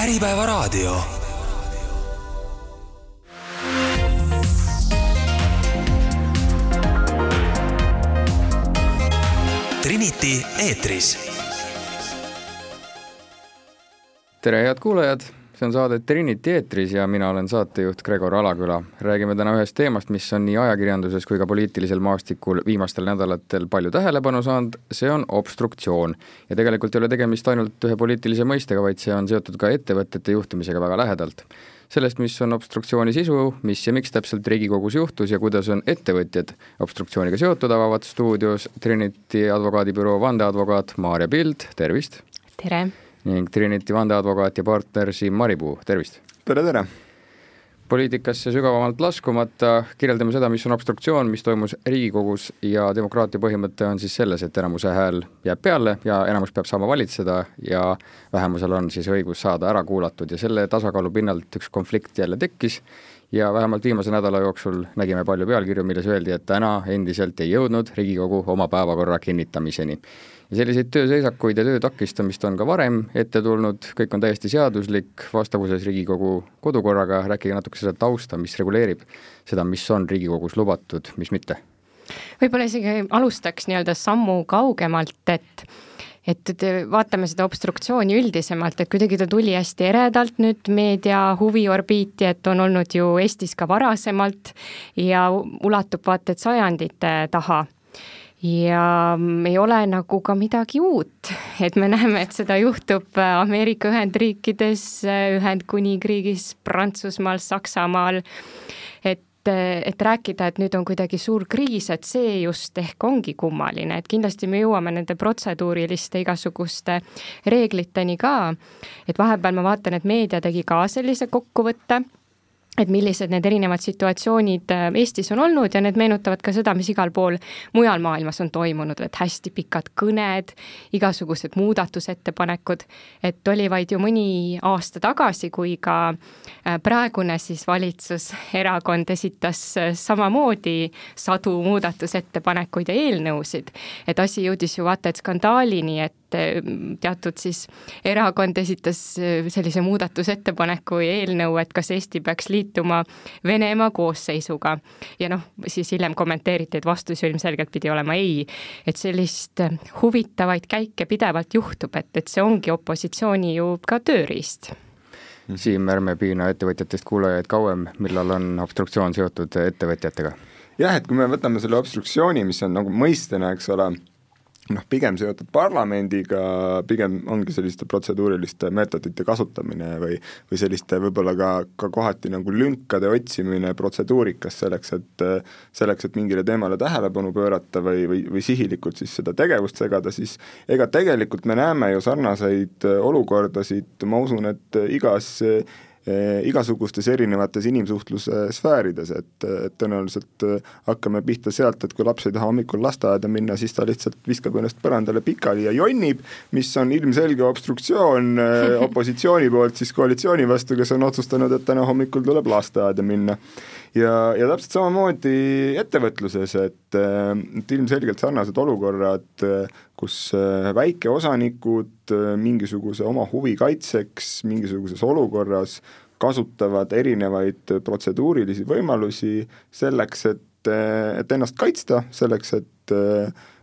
Äripäevaraadio. Trinity eetris. tere, head kuulajad, see on saade Trinity eetris ja mina olen saatejuht Gregor Alaküla. räägime täna ühest teemast, mis on nii ajakirjanduses kui ka poliitilisel maastikul viimastel nädalatel palju tähelepanu saanud, see on obstruktsioon. ja tegelikult ei ole tegemist ainult ühe poliitilise mõistega, vaid see on seotud ka ettevõtete juhtimisega väga lähedalt sellest, mis on obstruktsiooni sisu, mis ja miks täpselt Riigikogus juhtus ja kuidas on ettevõtjad obstruktsiooniga seotud, avavad stuudios Trinity advokaadibüroo vandeadvokaat Maarja Pild, tervist! tere! Ning Trinity vandeadvokaat ja partner Siim Maripuu, tervist! tere, tere! poliitikasse sügavamalt laskumata kirjeldame seda, mis on obstruktsioon, mis toimus Riigikogus ja demokraatia põhimõte on siis selles, et enamuse hääl jääb peale ja enamus peab saama valitseda ja vähemusel on siis õigus saada ära kuulatud ja selle tasakaalu pinnalt üks konflikt jälle tekkis ja vähemalt viimase nädala jooksul nägime palju pealkirju, milles öeldi, et täna endiselt ei jõudnud Riigikogu oma päevakorra kinnitamiseni selliseid tööseisakuid ja töö takistamist on ka varem ette tulnud, kõik on täiesti seaduslik, vastavuses Riigikogu kodukorraga, rääkige natuke seda tausta, mis reguleerib seda, mis on Riigikogus lubatud, mis mitte. võib-olla isegi alustaks nii-öelda sammu kaugemalt, et et vaatame seda obstruktsiooni üldisemalt, et kuidagi ta tuli hästi eredalt nüüd meedia huviorbiiti, et on olnud ju Eestis ka varasemalt ja ulatub vaata et sajandite taha ja ei ole nagu ka midagi uut, et me näeme, et seda juhtub Ameerika Ühendriikides, Ühendkuningriigis, Prantsusmaal, Saksamaal, et et rääkida, et nüüd on kuidagi suur kriis, et see just ehk ongi kummaline, et kindlasti me jõuame nende protseduuriliste igasuguste reegliteni ka, et vahepeal ma vaatan, et meedia tegi ka sellise kokkuvõtte et millised need erinevad situatsioonid äh, Eestis on olnud ja need meenutavad ka seda, mis igal pool mujal maailmas on toimunud, et hästi pikad kõned, igasugused muudatusettepanekud, et oli vaid ju mõni aasta tagasi, kui ka äh, praegune siis valitsuserakond esitas äh, samamoodi sadu muudatusettepanekuid ja eelnõusid, et asi jõudis ju vaata et skandaalini, et teatud siis erakond esitas sellise muudatusettepaneku ja eelnõu, et kas Eesti peaks liituma liituma Venemaa koosseisuga. ja noh, siis hiljem kommenteeriti, et vastus ju ilmselgelt pidi olema ei. et sellist huvitavaid käike pidevalt juhtub, et, et see ongi opositsiooni ju ka tööriist Siim, ärme piina ettevõtjatest kuulajaid kauem, millal on obstruktsioon seotud ettevõtjatega? jah, et kui me võtame selle obstruktsiooni, mis on nagu mõistena, eks ole, noh, pigem seotud parlamendiga, pigem ongi selliste protseduuriliste meetodite kasutamine või või selliste võib-olla ka, ka kohati nagu lünkade otsimine protseduurikas selleks, et selleks, et mingile teemale tähelepanu pöörata või, või, või sihilikult siis seda tegevust segada, siis ega tegelikult me näeme ju sarnaseid olukordasid, ma usun, et igas igasugustes erinevates inimsuhtluse sfäärides, et, et tõenäoliselt eh, hakkame pihta sealt, et kui laps ei taha hommikul lasteaeda minna, siis ta lihtsalt viskab ennast põrandale pikali ja jonnib, mis on ilmselge obstruktsioon eh, opositsiooni poolt siis koalitsiooni vastu, kes on otsustanud, et täna hommikul tuleb lasteaeda minna. ja, ja täpselt samamoodi ettevõtluses, et, et ilmselgelt sarnased olukorrad kus äh, väikeosanikud äh, mingisuguse oma huvi kaitseks mingisuguses olukorras kasutavad erinevaid protseduurilisi võimalusi selleks, et, äh, et ennast kaitsta, selleks, et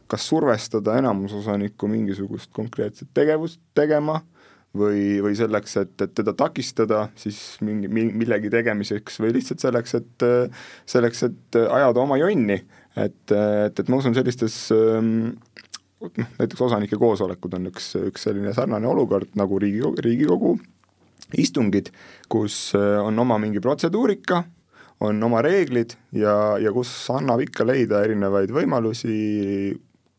kas survestada enamusosanikku mingisugust konkreetset tegevust tegema või, või selleks, et, et teda takistada siis mingi, millegi tegemiseks või lihtsalt selleks, et selleks, et ajada oma jonni. et, et, et ma usun, sellistes ähm, noh, näiteks osanike koosolekud on üks, üks selline sarnane olukord nagu Riigikogu, Riigikogu istungid, kus äh, on oma mingi protseduurika, on oma reeglid ja, ja kus annab ikka leida erinevaid võimalusi,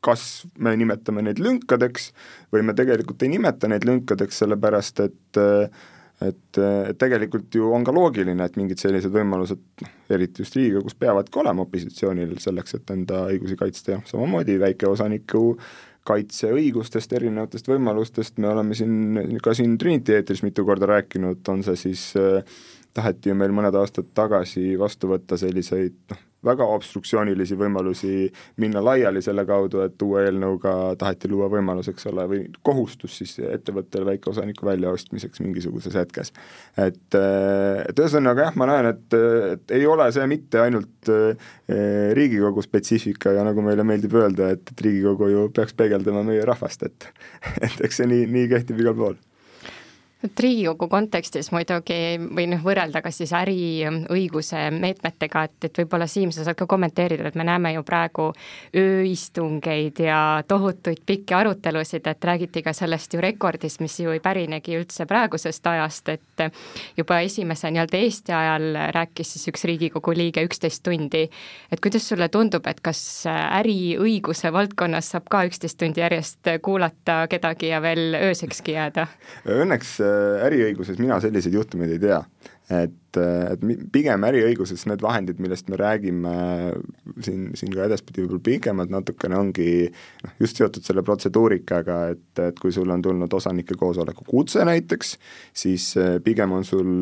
kas me nimetame neid lünkadeks või me tegelikult ei nimeta neid lünkadeks, sellepärast et äh, et, et tegelikult ju on ka loogiline, et mingid sellised võimalused, noh, eriti just Riigikogus, peavadki olema opositsioonil selleks, et enda õigusi kaitsta. Ja samamoodi väikeosaniku kaitseõigustest, erinevatest võimalustest. Me oleme siin, ka siin Trinity eetris mitu korda rääkinud, on see siis äh, taheti ju meil mõned aastad tagasi vastu võtta selliseid noh, väga obstruktsioonilisi võimalusi minna laiali selle kaudu, et uue eelnõuga taheti luua võimalus, eks ole, või kohustus siis ettevõttel väikeosaniku väljaostmiseks mingisuguses hetkes. et, et ühesõnaga jah, ma näen, et, et ei ole see mitte ainult eh, Riigikogu spetsiifika ja nagu meile meeldib öelda, et, et Riigikogu ju peaks peegeldama meie rahvast, et et eks see nii, nii kehtib igal pool et Riigikogu kontekstis muidugi või noh, võrrelda ka siis äriõiguse meetmetega, et, et võib-olla Siim, sa saad ka kommenteerida, et me näeme ju praegu ööistungeid ja tohutuid pikki arutelusid, et räägiti ka sellest ju rekordist, mis ju ei pärinegi üldse praegusest ajast, et juba esimese nii-öelda Eesti ajal rääkis siis üks Riigikogu liige üksteist tundi. et kuidas sulle tundub, et kas äriõiguse valdkonnas saab ka üksteist tundi järjest kuulata kedagi ja veel öösekski jääda? Õnneks äriõiguses mina selliseid juhtumeid ei tea. et, äh, et pigem äriõiguses need vahendid, millest me räägime siin, siin ka edaspidi võib-olla pikemalt natukene, ongi noh, just seotud selle protseduurikaga, et, et kui sul on tulnud osanike koosoleku kutse näiteks, siis äh, pigem on sul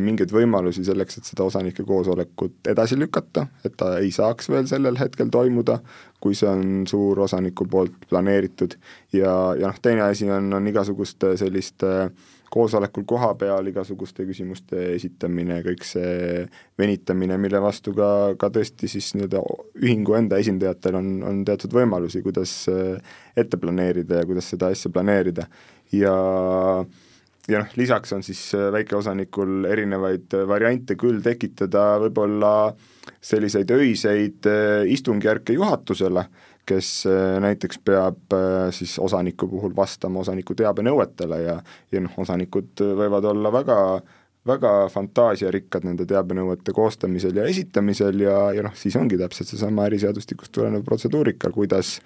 mingeid võimalusi selleks, et seda osanike koosolekut edasi lükata, et ta ei saaks veel sellel hetkel toimuda, kui see on suur osaniku poolt planeeritud ja, ja noh, teine asi on, on igasuguste selliste äh, koosolekul kohapeal igasuguste küsimuste esitamine, kõik see venitamine, mille vastu ka, ka tõesti siis nii-öelda ühingu enda esindajatel on, on teatud võimalusi, kuidas äh, ette planeerida ja kuidas seda asja planeerida. Ja ja noh, lisaks on siis äh, väikeosanikul erinevaid variante küll tekitada võib-olla selliseid öiseid äh, istungjärke juhatusele kes äh, näiteks peab äh, siis osaniku puhul vastama osaniku teabenõuetele ja ja noh, osanikud võivad olla väga väga fantaasiarikkad nende teabenõuete koostamisel ja esitamisel ja, ja noh, siis ongi täpselt seesama äriseadustikust tulenev protseduurika, kuidas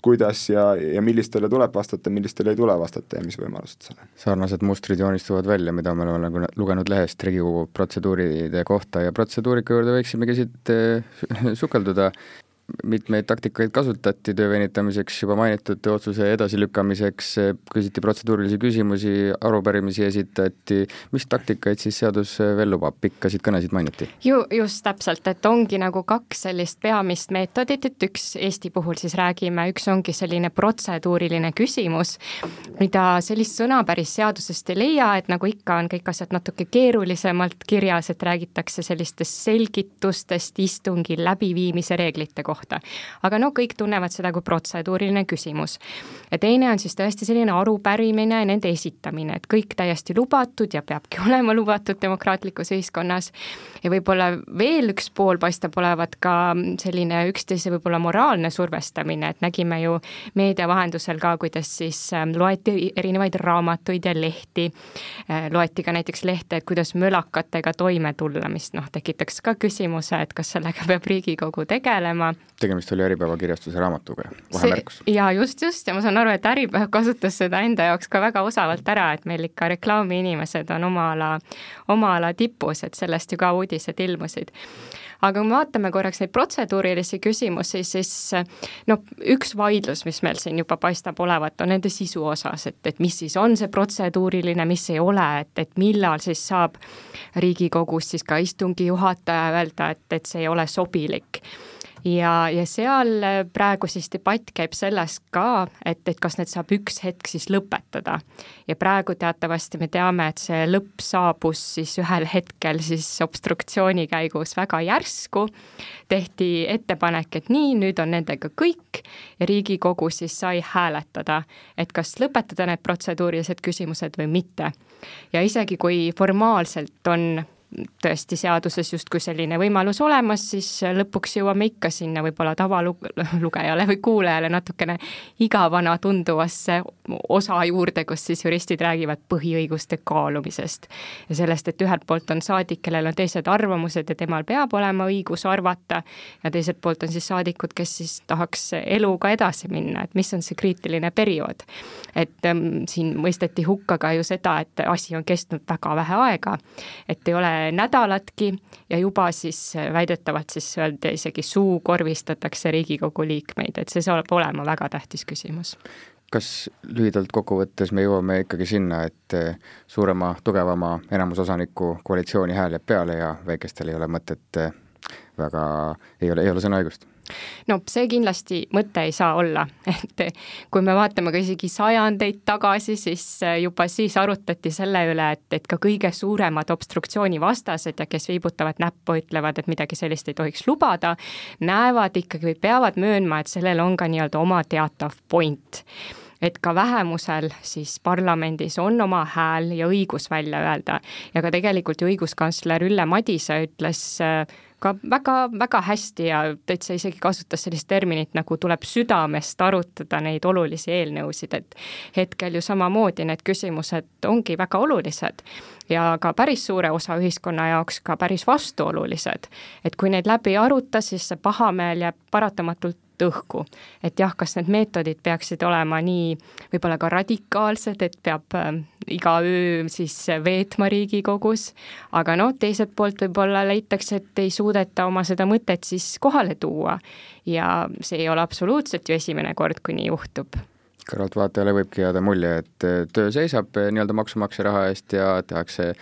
kuidas ja, ja millistele tuleb vastata, millistele ei tule vastata ja mis võimalused seal on. sarnased mustrid joonistuvad välja, mida me oleme nagu lugenud lehest Riigikogu protseduuride kohta ja protseduurika juurde võiksimegi siit äh, sukelduda mitmeid taktikaid kasutati töö venitamiseks, juba mainitud otsuse edasilükkamiseks, küsiti protseduurilisi küsimusi, arupärimisi esitati, mis taktikaid siis seadus veel lubab, pikkasid kõnesid mainiti? ju, just täpselt, et ongi nagu kaks sellist peamist meetodit, et üks Eesti puhul siis räägime, üks ongi selline protseduuriline küsimus, mida sellist sõna päris seadusest ei leia, et nagu ikka, on kõik asjad natuke keerulisemalt kirjas, et räägitakse sellistest selgitustest istungi läbiviimise reeglite kohta kohta. aga no kõik tunnevad seda kui protseduuriline küsimus. ja teine on siis tõesti selline arupärimine, nende esitamine, et kõik täiesti lubatud ja peabki olema lubatud demokraatlikus ühiskonnas. ja võib-olla veel üks pool paistab olevat ka selline üksteise võib-olla moraalne survestamine, et nägime ju meedia vahendusel ka, kuidas siis ähm, loeti erinevaid raamatuid ja lehti, äh, loeti ka näiteks lehte, et kuidas mölakatega toime tulla, mis noh, tekitaks ka küsimuse, et kas sellega peab Riigikogu tegelema tegemist oli Äripäeva kirjastuse raamatuga, vahemärkus. jaa, just, just, ja ma saan aru, et Äripäev kasutas seda enda jaoks ka väga osavalt ära, et meil ikka reklaamiinimesed on oma ala, oma ala tipus, et sellest ju ka uudised ilmusid aga kui me vaatame korraks neid protseduurilisi küsimusi, siis noh, üks vaidlus, mis meil siin juba paistab olevat, on nende sisu osas, et, et mis siis on see protseduuriline, mis ei ole, et, et millal siis saab Riigikogus siis ka istungi juhataja öelda, et, et see ei ole sobilik ja, ja seal äh, praegu siis debatt käib sellest ka, et, et kas need saab üks hetk siis lõpetada. ja praegu teatavasti me teame, et see lõpp saabus siis ühel hetkel siis obstruktsiooni käigus väga järsku, tehti ettepanek, et nii, nüüd on nendega kõik ja Riigikogu siis sai hääletada, et kas lõpetada need protseduurilised küsimused või mitte. ja isegi, kui formaalselt on tõesti seaduses justkui selline võimalus olemas, siis lõpuks jõuame ikka sinna võib-olla tavalugejale või kuulajale natukene igavana tunduvasse osa juurde, kus siis juristid räägivad põhiõiguste kaalumisest. ja sellest, et ühelt poolt on saadik, kellel on teised arvamused ja temal peab olema õigus arvata, ja teiselt poolt on siis saadikud, kes siis tahaks eluga edasi minna, et mis on see kriitiline periood. et ähm, siin mõisteti hukka ka ju seda, et asi on kestnud väga vähe aega, et ei ole nädalatki ja juba siis väidetavalt siis öelda isegi suukorvistatakse Riigikogu liikmeid, et see saab olema väga tähtis küsimus. Kas lühidalt kokkuvõttes me jõuame ikkagi sinna, et suurema, tugevama enamusosaniku koalitsiooni hääl jääb peale ja väikestel ei ole mõtet väga, ei ole, ei ole sõnaõigust no see kindlasti mõte ei saa olla, et kui me vaatame ka isegi sajandeid tagasi, siis juba siis arutati selle üle, et, et ka kõige suuremad obstruktsioonivastased ja kes viibutavad näppu, ütlevad, et midagi sellist ei tohiks lubada, näevad ikkagi või peavad möönma, et sellel on ka nii-öelda oma teatav point. Et ka vähemusel siis parlamendis on oma hääl ja õigus välja öelda. Ja ka tegelikult ju õiguskantsler Ülle Madise ütles äh, ka väga-väga hästi ja täitsa isegi kasutas sellist terminit, nagu tuleb südamest arutada neid olulisi eelnõusid, et hetkel ju samamoodi need küsimused ongi väga olulised ja ka päris suure osa ühiskonna jaoks ka päris vastuolulised. et kui neid läbi aruta, siis see pahameel jääb paratamatult õhku. et jah, kas need meetodid peaksid olema nii võib-olla ka radikaalsed, et peab äh, iga öö siis veetma Riigikogus, aga noh, teiselt poolt võib-olla leitakse, et ei suudeta oma seda mõtet siis kohale tuua. ja see ei ole absoluutselt ju esimene kord, kui nii juhtub kõrvaltvaatajale võibki jääda mulje, et töö seisab nii-öelda maksumaksja raha eest ja tehakse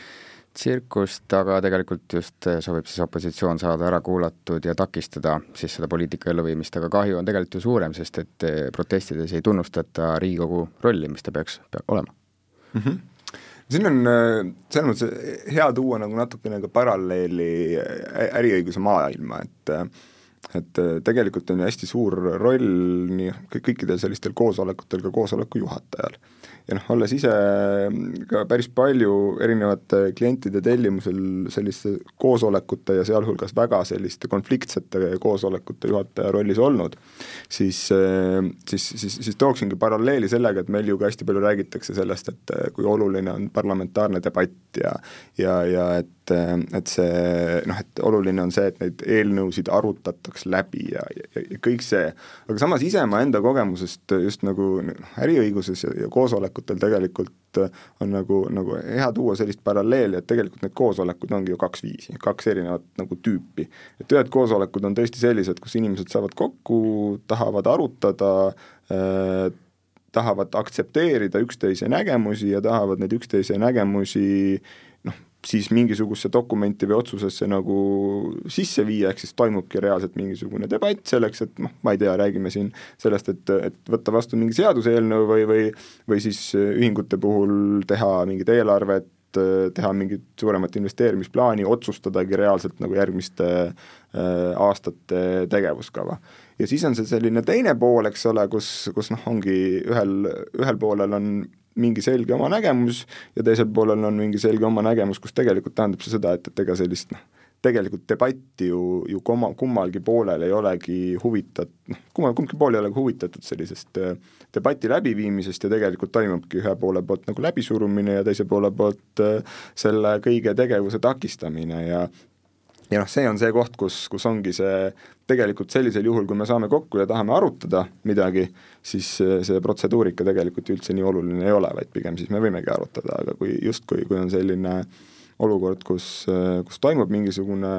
tsirkust, aga tegelikult just eh, soovib siis opositsioon saada ära kuulatud ja takistada siis seda poliitika elluviimist, aga kahju on tegelikult ju suurem, sest et eh, protestides ei tunnustata Riigikogu rolli, mis ta peaks, peab olema mm. -hmm siin on eh, selles mõttes hea tuua nagu natukene ka paralleeli äriõiguse maailma, et et tegelikult on ju hästi suur roll nii kõikidel sellistel koosolekutel ka koosoleku juhatajal ja noh, olles ise ka päris palju erinevate klientide tellimusel selliste koosolekute ja sealhulgas väga selliste konfliktsete koosolekute juhataja rollis olnud, siis, siis, siis, siis tooksingi paralleeli sellega, et meil ju ka hästi palju räägitakse sellest, et kui oluline on parlamentaarne debatt ja ja, ja et et see noh, et oluline on see, et neid eelnõusid arutataks läbi ja, ja, ja kõik see, aga samas ise ma enda kogemusest just nagu noh, äriõiguses ja, ja koosolekutes koosolekutel tegelikult äh, on nagu, nagu hea tuua sellist paralleeli, et tegelikult need koosolekud ongi ju kaks viisi, kaks erinevat nagu tüüpi. et ühed koosolekud on tõesti sellised, kus inimesed saavad kokku, tahavad arutada äh,, tahavad aktsepteerida üksteise nägemusi ja tahavad neid üksteise nägemusi siis mingisugusesse dokumenti või otsusesse nagu sisse viia, ehk siis toimubki reaalselt mingisugune debatt selleks, et noh, ma ei tea, räägime siin sellest, et, et võtta vastu mingi seaduseelnõu või, või või siis ühingute puhul teha mingit eelarvet, teha mingit suuremat investeerimisplaani, otsustadagi reaalselt nagu järgmiste äh, aastate tegevuskava. ja siis on see selline teine pool, eks ole, kus, kus noh, ongi ühel, ühel poolel on mingi selge oma nägemus ja teisel poolel on mingi selge oma nägemus, kus tegelikult tähendab see seda, et, et ega sellist noh, tegelikult debatti ju, ju kumma, kummalgi poolel ei olegi huvitat-, noh, kummal, kumbki pool ei ole huvitatud sellisest äh, debati läbiviimisest ja tegelikult toimubki ühe poole poolt nagu läbisurumine ja teise poole poolt äh, selle kõige tegevuse takistamine ja ja noh, see on see koht, kus, kus ongi see tegelikult sellisel juhul, kui me saame kokku ja tahame arutada midagi, siis see protseduurika tegelikult ju üldse nii oluline ei ole, vaid pigem siis me võimegi arutada, aga kui justkui, kui on selline olukord, kus, kus toimub mingisugune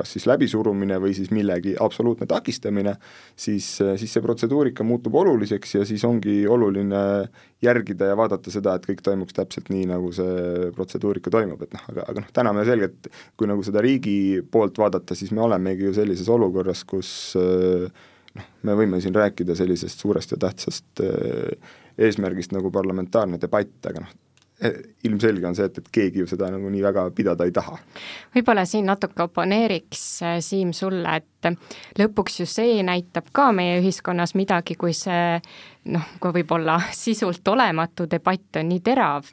kas siis läbisurumine või siis millegi absoluutne takistamine, siis, siis see protseduurika muutub oluliseks ja siis ongi oluline järgida ja vaadata seda, et kõik toimuks täpselt nii, nagu see protseduurika toimub, et noh, aga, aga noh, täna me selgelt, kui nagu seda riigi poolt vaadata, siis me olemegi ju sellises olukorras, kus noh, me võime siin rääkida sellisest suurest ja tähtsast eesmärgist nagu parlamentaarne debatt, aga noh, ilmselge on see, et, et keegi ju seda nagu nii väga pidada ei taha. võib-olla siin natuke oponeeriks, äh, Siim, sulle, et lõpuks ju see näitab ka meie ühiskonnas midagi, kui see noh, kui võib-olla sisult olematu debatt on nii terav,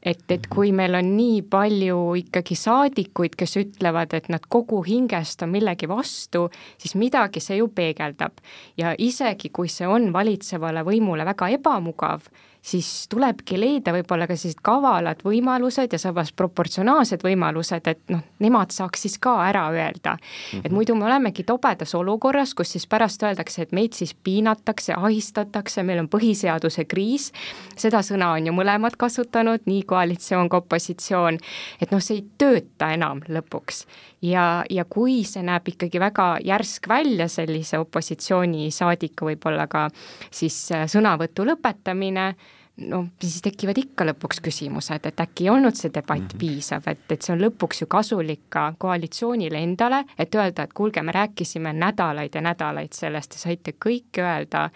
et, et kui meil on nii palju ikkagi saadikuid, kes ütlevad, et nad kogu hingest on millegi vastu, siis midagi see ju peegeldab. ja isegi, kui see on valitsevale võimule väga ebamugav, siis tulebki leida võib-olla ka sellised kavalad võimalused ja samas proportsionaalsed võimalused, et noh, nemad saaks siis ka ära öelda mm. -hmm. et muidu me olemegi tobedas olukorras, kus siis pärast öeldakse, et meid siis piinatakse, ahistatakse, meil on põhiseaduse kriis, seda sõna on ju mõlemad kasutanud, nii koalitsioon kui opositsioon, et noh, see ei tööta enam lõpuks. ja, ja kui see näeb ikkagi väga järsk välja, sellise opositsioonisaadiku võib-olla ka siis sõnavõtu lõpetamine, no siis tekivad ikka lõpuks küsimused, et äkki ei olnud see debatt mm -hmm. piisav, et, et see on lõpuks ju kasulik ka koalitsioonile endale, et öelda, et kuulge, me rääkisime nädalaid ja nädalaid sellest, te saite kõik öelda,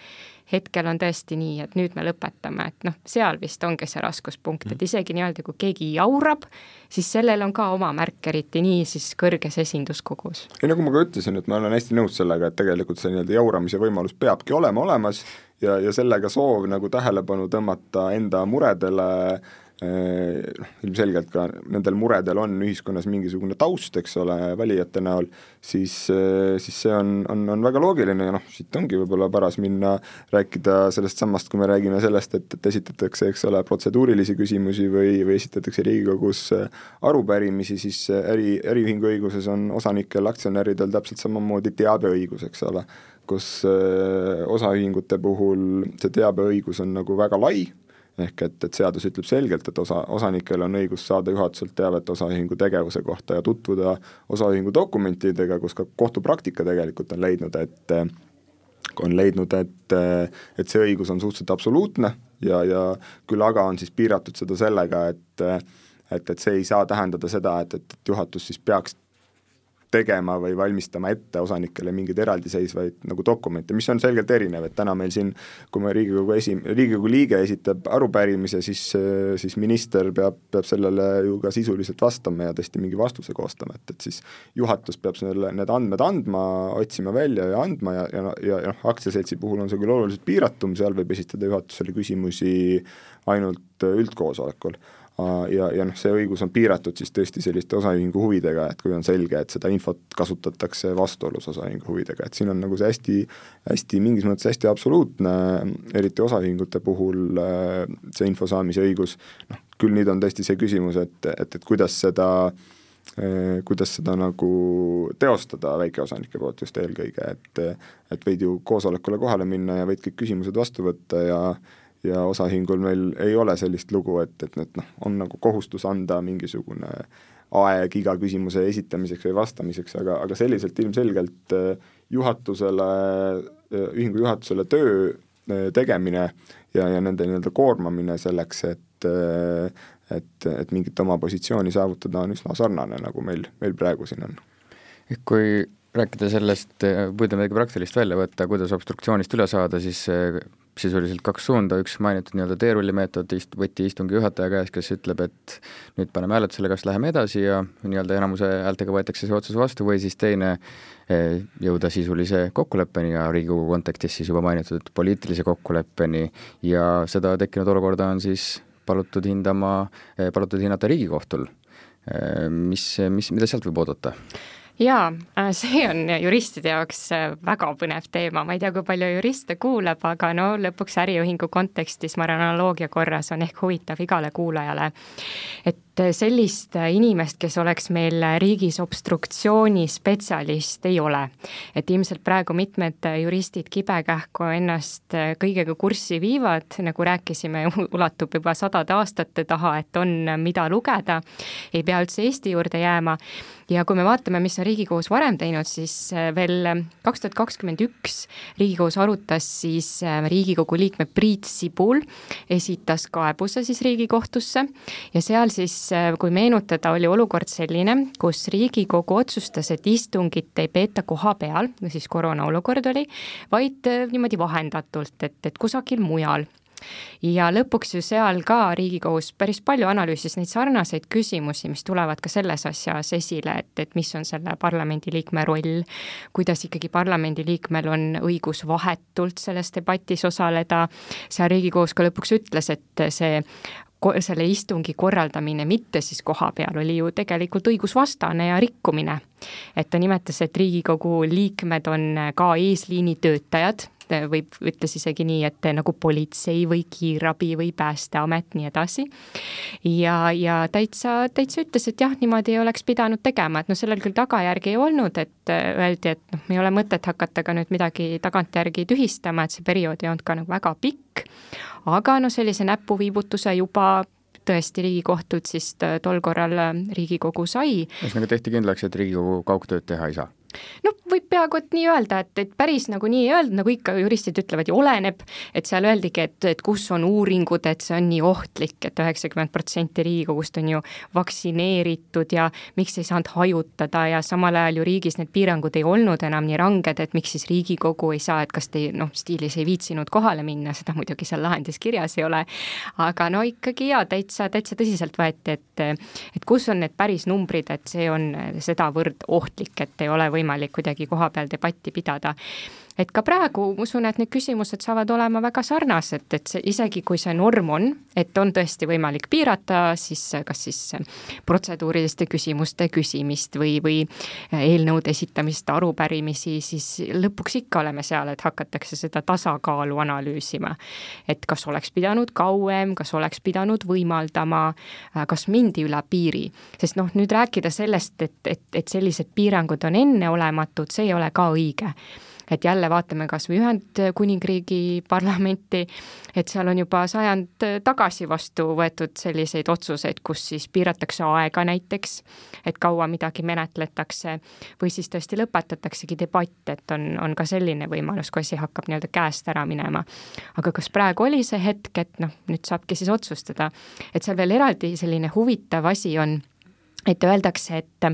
hetkel on tõesti nii, et nüüd me lõpetame, et noh, seal vist ongi see raskuspunkt, et isegi nii-öelda kui keegi jaurab, siis sellel on ka oma märk, eriti nii siis kõrges esinduskogus. ei, nagu ma ka ütlesin, et ma olen hästi nõus sellega, et tegelikult see nii-öelda jauramise võimalus peabki olema olemas ja, ja sellega soov nagu tähelepanu tõmmata enda muredele noh, ilmselgelt ka nendel muredel on ühiskonnas mingisugune taust, eks ole, valijate näol, siis, siis see on, on, on väga loogiline ja noh, siit ongi võib-olla paras minna rääkida sellest samast, kui me räägime sellest, et, et esitatakse, eks ole, protseduurilisi küsimusi või, või esitatakse Riigikogus arupärimisi, siis äri, äriühingu õiguses on osanikel, aktsionäridel täpselt samamoodi teabeõigus, eks ole kus äh, osaühingute puhul see teabeõigus on nagu väga lai, ehk et, et seadus ütleb selgelt, et osa, osanikel on õigus saada juhatuselt teavet osaühingu tegevuse kohta ja tutvuda osaühingu dokumentidega, kus ka kohtupraktika tegelikult on leidnud, et on leidnud, et, et see õigus on suhteliselt absoluutne ja, ja küll aga on siis piiratud seda sellega, et et, et see ei saa tähendada seda, et, et, et juhatus siis peaks tegema või valmistama ette osanikele mingeid eraldiseisvaid nagu dokumente, mis on selgelt erinev, et täna meil siin, kui me Riigikogu esi-, Riigikogu liige esitab arupärimise, siis, siis minister peab, peab sellele ju ka sisuliselt vastama ja tõesti mingi vastuse koostama, et, et siis juhatus peab selle, need andmed andma, otsima välja ja andma ja, ja, ja, ja noh, aktsiaseltsi puhul on see küll oluliselt piiratum, seal võib esitada juhatusele küsimusi ainult üldkoosolekul ja, ja noh, see õigus on piiratud siis tõesti selliste osaühingu huvidega, et kui on selge, et seda infot kasutatakse vastuolus osaühingu huvidega, et siin on nagu see hästi, hästi mingis mõttes hästi absoluutne, eriti osaühingute puhul see info saamise õigus, noh, küll nüüd on tõesti see küsimus, et, et, et kuidas seda kuidas seda nagu teostada väikeosanike poolt just eelkõige, et et võid ju koosolekule kohale minna ja võid kõik küsimused vastu võtta ja ja osaühingul meil ei ole sellist lugu, et, et need noh, on nagu kohustus anda mingisugune aeg iga küsimuse esitamiseks või vastamiseks, aga, aga selliselt ilmselgelt äh, juhatusele, äh, ühingu juhatusele töö äh, tegemine ja, ja nende nii-öelda koormamine selleks, et et, et mingit oma positsiooni saavutada, on üsna sarnane, nagu meil, meil praegu siin on. kui rääkida sellest, püüda midagi praktilist välja võtta, kuidas obstruktsioonist üle saada, siis sisuliselt kaks suunda, üks mainitud nii-öelda teerullimeetod ist-, võeti istungi juhataja käes, kes ütleb, et nüüd paneme hääletusele, kas läheme edasi ja nii-öelda enamuse häältega võetakse see otsus vastu või siis teine, eh, jõuda sisulise kokkuleppeni ja Riigikogu kontekstis siis juba mainitud poliitilise kokkuleppeni ja seda tekkinud olukorda on siis palutud hindama, eh, palutud hinnata Riigikohtul. Eh, mis, mis, mida sealt võib oodata? Jaa, äh, see on juristide jaoks äh, väga põnev teema, ma ei tea, kui palju juriste kuulab, aga no lõpuks äriühingu kontekstis, ma arvan, analoogia korras on ehk huvitav igale kuulajale. et sellist inimest, kes oleks meil riigis obstruktsioonispetsialist, ei ole. et ilmselt praegu mitmed juristid kibekähku ennast kõigega kurssi viivad, nagu rääkisime, ulatub juba sadade aastate taha, et on, mida lugeda, ei pea üldse Eesti juurde jääma ja kui me vaatame, mis on Riigikohus varem teinud, siis veel kaks tuhat kakskümmend üks Riigikohus arutas siis Riigikogu liikme Priit Sibul esitas kaebuse siis Riigikohtusse ja seal siis, kui meenutada, oli olukord selline, kus Riigikogu otsustas, et istungit ei peeta koha peal, siis koroonaolukord oli, vaid niimoodi vahendatult, et, et kusagil mujal. Ja lõpuks ju seal ka Riigikohus päris palju analüüsis neid sarnaseid küsimusi, mis tulevad ka selles asjas esile, et, et mis on selle parlamendiliikme roll, kuidas ikkagi parlamendiliikmel on õigus vahetult selles debatis osaleda, seal Riigikohus ka lõpuks ütles, et see selle istungi korraldamine mitte siis koha peal oli ju tegelikult õigusvastane ja rikkumine. et ta nimetas, et Riigikogu liikmed on ka eesliini töötajad võib, ütles isegi nii, et nagu politsei või kiirabi või Päästeamet, nii edasi. ja, ja täitsa, täitsa ütles, et jah, niimoodi ei oleks pidanud tegema, et noh, sellel küll tagajärgi ei olnud, et öeldi, et noh, ei ole mõtet hakata ka nüüd midagi tagantjärgi tühistama, et see periood ei olnud ka nagu väga pikk, aga no sellise näpuviibutuse juba tõesti Riigikohtult siis tol korral Riigikogu sai. ühesõnaga tehti kindlaks, et Riigikogu kaugtööd teha ei saa no võib peaaegu et nii öelda, et, et päris nagu nii ei öelda, nagu ikka juristid ütlevad ja oleneb, et seal öeldigi, et, et kus on uuringud, et see on nii ohtlik et, et üheksakümmend protsenti Riigikogust on ju vaktsineeritud ja miks ei saanud hajutada ja samal ajal ju riigis need piirangud ei olnud enam nii ranged, et miks siis Riigikogu ei saa, et kas te noh, stiilis ei viitsinud kohale minna, seda muidugi seal lahendis kirjas ei ole, aga no ikkagi jaa, täitsa, täitsa tõsiselt võeti, et et kus on need päris numbrid, et see on sedavõrd ohtlik, et ei ole võimalik kuidagi koha peal debatti pidada et ka praegu ma usun, et need küsimused saavad olema väga sarnased, et see isegi kui see norm on, et on tõesti võimalik piirata siis kas siis protseduuriliste küsimuste küsimist või, või eelnõude esitamist, arupärimisi, siis lõpuks ikka oleme seal, et hakatakse seda tasakaalu analüüsima. et kas oleks pidanud kauem, kas oleks pidanud võimaldama, kas mindi üle piiri, sest noh, nüüd rääkida sellest, et, et, et sellised piirangud on enneolematud, see ei ole ka õige et jälle vaatame kas või Ühendkuningriigi parlamenti, et seal on juba sajand tagasi vastu võetud selliseid otsuseid, kus siis piiratakse aega näiteks, et kaua midagi menetletakse, või siis tõesti lõpetataksegi debatt, et on, on ka selline võimalus, kui asi hakkab nii-öelda käest ära minema. aga kas praegu oli see hetk, et noh, nüüd saabki siis otsustada, et seal veel eraldi selline huvitav asi on, et öeldakse, et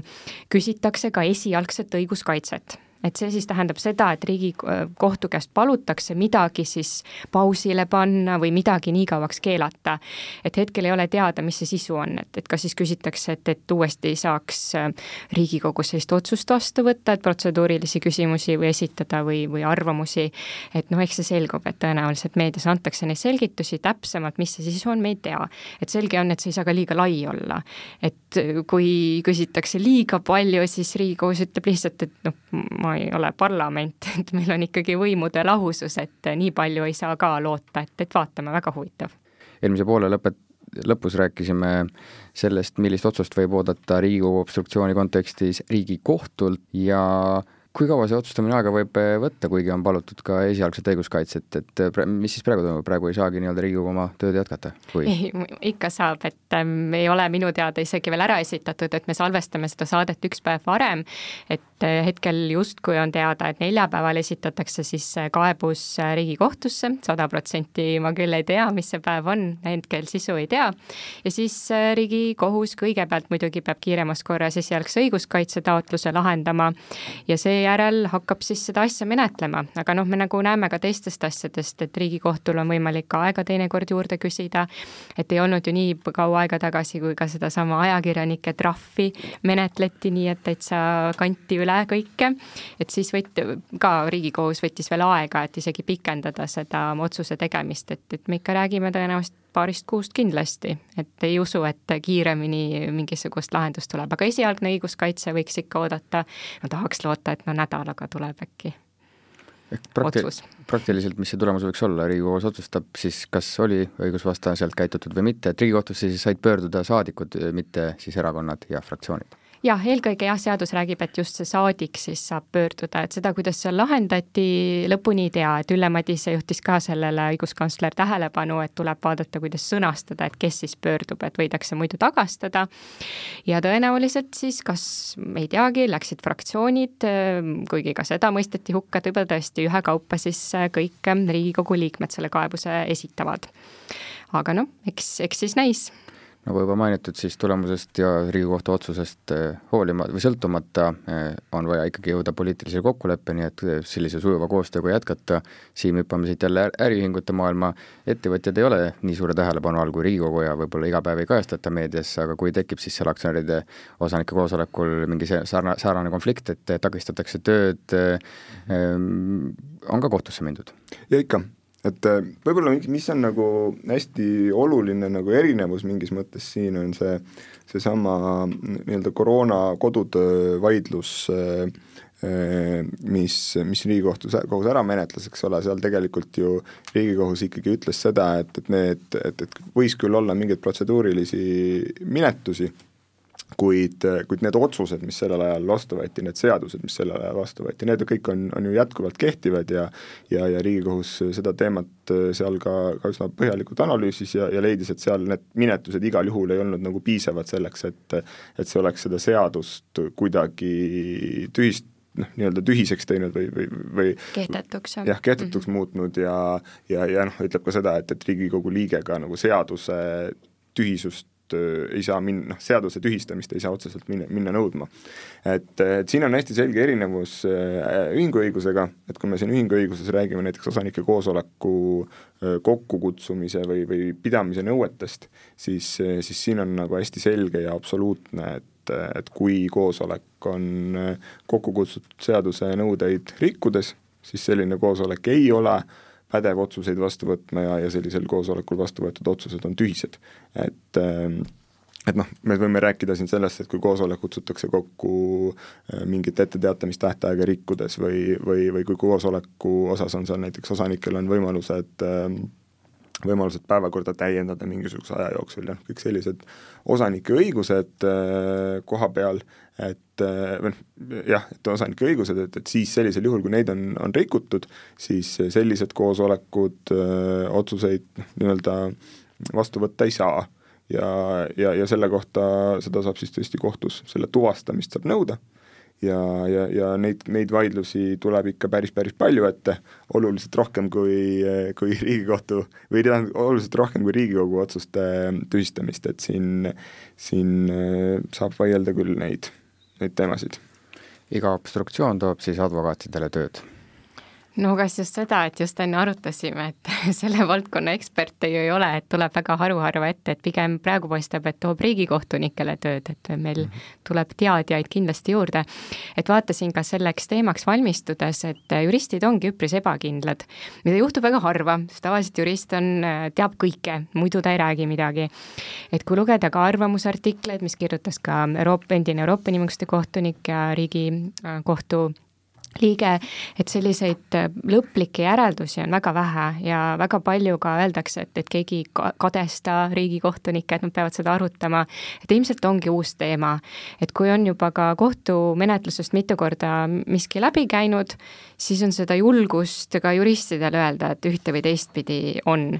küsitakse ka esialgset õiguskaitset et see siis tähendab seda, et Riigikohtu käest palutakse midagi siis pausile panna või midagi nii kauaks keelata. et hetkel ei ole teada, mis see sisu on, et, et kas siis küsitakse, et, et uuesti saaks äh, Riigikogus sellist otsust vastu võtta, et protseduurilisi küsimusi või esitada või, või arvamusi, et noh, eks see selgub, et tõenäoliselt meedias antakse neid selgitusi täpsemalt, mis see sisu on, me ei tea. et selge on, et see ei saa ka liiga lai olla. et kui küsitakse liiga palju, siis Riigikohus ütleb lihtsalt, et noh, ma ma ei ole parlament, et meil on ikkagi võimude lahusus, et nii palju ei saa ka loota, et, et vaatame, väga huvitav. eelmise poole lõpet-, lõpus rääkisime sellest, millist otsust võib oodata Riigikogu obstruktsiooni kontekstis Riigikohtult ja kui kaua see otsustamine aega võib eh, võtta, kuigi on palutud ka esialgset õiguskaitset, et eh, mis siis praegu toimub, praegu ei saagi nii-öelda Riigikogu oma tööd jätkata ei, ikka saab, et ähm, ei ole minu teada isegi veel ära esitatud, et me salvestame seda saadet üks päev varem, et äh, hetkel justkui on teada, et neljapäeval esitatakse siis kaebus Riigikohtusse, sada protsenti ma küll ei tea, mis see päev on, hetkel sisu ei tea, ja siis äh, Riigikohus kõigepealt muidugi peab kiiremas korras esialgse õiguskaitse taotluse lahendama. Ja see seejärel hakkab siis seda asja menetlema, aga noh, me nagu näeme ka teistest asjadest, et Riigikohtul on võimalik ka aega teinekord juurde küsida, et ei olnud ju nii kaua aega tagasi, kui ka sedasama ajakirjanike trahvi menetleti, nii et täitsa kanti üle kõike, et siis võt-, ka Riigikohus võttis veel aega, et isegi pikendada seda otsuse tegemist, et, et me ikka räägime tõenäoliselt paarist kuust kindlasti, et ei usu, et kiiremini mingisugust lahendust tuleb, aga esialgne õiguskaitse võiks ikka oodata, no tahaks loota, et no nädalaga tuleb äkki prakti-, praktiliselt, mis see tulemus võiks olla, Riigikohus otsustab siis, kas oli õigusvastaselt käitutud või mitte, et Riigikohtusse siis said pöörduda saadikud, mitte siis erakonnad ja fraktsioonid jah, eelkõige jah, seadus räägib, et just see saadik siis saab pöörduda, et seda, kuidas seal lahendati, lõpuni ei tea, et Ülle Madise juhtis ka sellele õiguskantsler tähelepanu, et tuleb vaadata, kuidas sõnastada, et kes siis pöördub, et võidakse muidu tagastada. ja tõenäoliselt siis kas, ei teagi, läksid fraktsioonid, kuigi ka seda mõisteti hukka, et võib-olla tõesti ühekaupa siis kõik Riigikogu liikmed selle kaebuse esitavad. aga noh, eks, eks siis näis nagu juba mainitud, siis tulemusest ja Riigikohtu otsusest eh, hoolima- või sõltumata eh, on vaja ikkagi jõuda poliitilise kokkuleppeni, et eh, sellise sujuva koostööga jätkata. siin hüppame siit jälle äriühingute maailma, ettevõtjad ei ole nii suure tähelepanu all kui Riigikogu ja võib-olla iga päev ei kajastata meedias, aga kui tekib siis seal aktsionäride osanike koosolekul mingi sarnane, sarnane konflikt, et takistatakse tööd, on ka kohtusse mindud? ja ikka, et äh, võib-olla mis on nagu hästi oluline nagu erinevus mingis mõttes siin, on see, seesama nii-öelda koroona kodutöö vaidlus, äh, äh, mis, mis Riigikohtus, kohus ära menetles, eks ole, seal tegelikult ju Riigikohus ikkagi ütles seda, et, et need, et, et võis küll olla mingeid protseduurilisi minetusi, kuid, kuid need otsused, mis sellel ajal vastu võeti, need seadused, mis sellel ajal vastu võeti, need kõik on, on ju jätkuvalt kehtivad ja ja, ja Riigikohus seda teemat seal ka, ka üsna põhjalikult analüüsis ja, ja leidis, et seal need minetused igal juhul ei olnud nagu piisavad selleks, et et see oleks seda seadust kuidagi tühist-, noh, nii-öelda tühiseks teinud või, või, või kehtetuks, jah. kehtetuks mm -hmm. muutnud ja ja, ja noh, ütleb ka seda, et, et Riigikogu liige ka nagu seaduse tühisust äh, ei saa minna, noh, seaduse tühistamist ei saa otseselt minna, minna nõudma. et, et siin on hästi selge erinevus äh, ühinguõigusega, et kui me siin ühinguõiguses räägime näiteks osanike koosoleku äh, kokkukutsumise või, või pidamise nõuetest, siis, siis siin on nagu hästi selge ja absoluutne, et et kui koosolek on kokku kutsutud seaduse nõudeid rikkudes, siis selline koosolek ei ole äh, pädev otsuseid vastu võtma ja, ja sellisel koosolekul vastu võetud otsused on tühised. et ähm, et noh, me võime rääkida siin sellest, et kui koosolek kutsutakse kokku äh, mingit etteteatamistähtaega rikkudes või, või, või kui koosoleku osas on seal näiteks osanikel on võimalused äh, võimalused päevakorda täiendada mingisuguse aja jooksul ja kõik sellised osanike õigused äh, koha peal, äh, või noh, jah, et osanike õigused, et, et siis sellisel juhul, kui neid on, on rikutud, siis sellised koosolekud äh, otsuseid noh, nii-öelda vastu võtta ei saa. ja, ja, ja selle kohta, seda saab siis tõesti kohtus, selle tuvastamist saab nõuda ja, ja, ja neid, neid vaidlusi tuleb ikka päris, päris palju ette, oluliselt rohkem kui, kui Riigikohtu või tähendab, oluliselt rohkem kui Riigikogu otsuste tühistamist, et siin, siin äh, saab vaielda küll neid, neid teemasid. iga obstruktsioon toob siis advokaatidele tööd no kas just seda, et just enne arutasime, et selle valdkonna eksperte ju ei ole, et tuleb väga haruharva ette, et pigem praegu paistab, et toob riigikohtunikele tööd, et meil mhm. tuleb teadjaid kindlasti juurde. et vaatasin ka selleks teemaks valmistudes, et juristid ongi üpris ebakindlad, mida juhtub väga harva, sest tavaliselt jurist on, teab kõike, muidu ta ei räägi midagi. et kui lugeda ka arvamusartikleid, mis kirjutas ka Euroopa, endine Euroopa Inimõiguste kohtunik ja Riigikohtu liige, et selliseid äh, lõplikke järeldusi on väga vähe ja väga palju ka öeldakse, et, et keegi kadesta riigikohtunikke, et nad peavad seda arutama, et ilmselt ongi uus teema. et kui on juba ka kohtumenetlusest mitu korda miski läbi käinud, siis on seda julgust ka juristidel öelda, et ühte või teistpidi on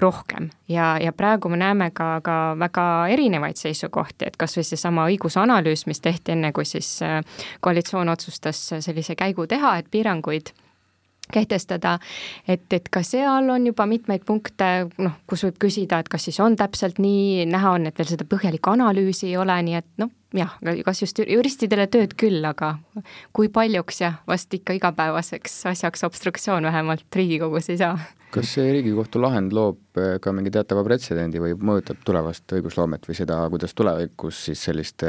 rohkem. Ja, ja praegu me näeme ka, ka väga erinevaid seisukohti, et kas või seesama õigusanalüüs, mis tehti enne, kui siis äh, koalitsioon otsustas sellise käigu teha, et piiranguid kehtestada, et, et ka seal on juba mitmeid punkte, noh, kus võib küsida, et kas siis on täpselt nii, näha on, et veel seda põhjalikku analüüsi ei ole, nii et noh, jah, kas just juristidele tööd küll, aga kui paljuks jah, vast ikka igapäevaseks asjaks obstruktsioon vähemalt Riigikogus ei saa. kas see Riigikohtu lahend loob eh, ka mingi teatava pretsedendi või mõjutab tulevast õigusloomet või seda, kuidas tulevikus siis selliste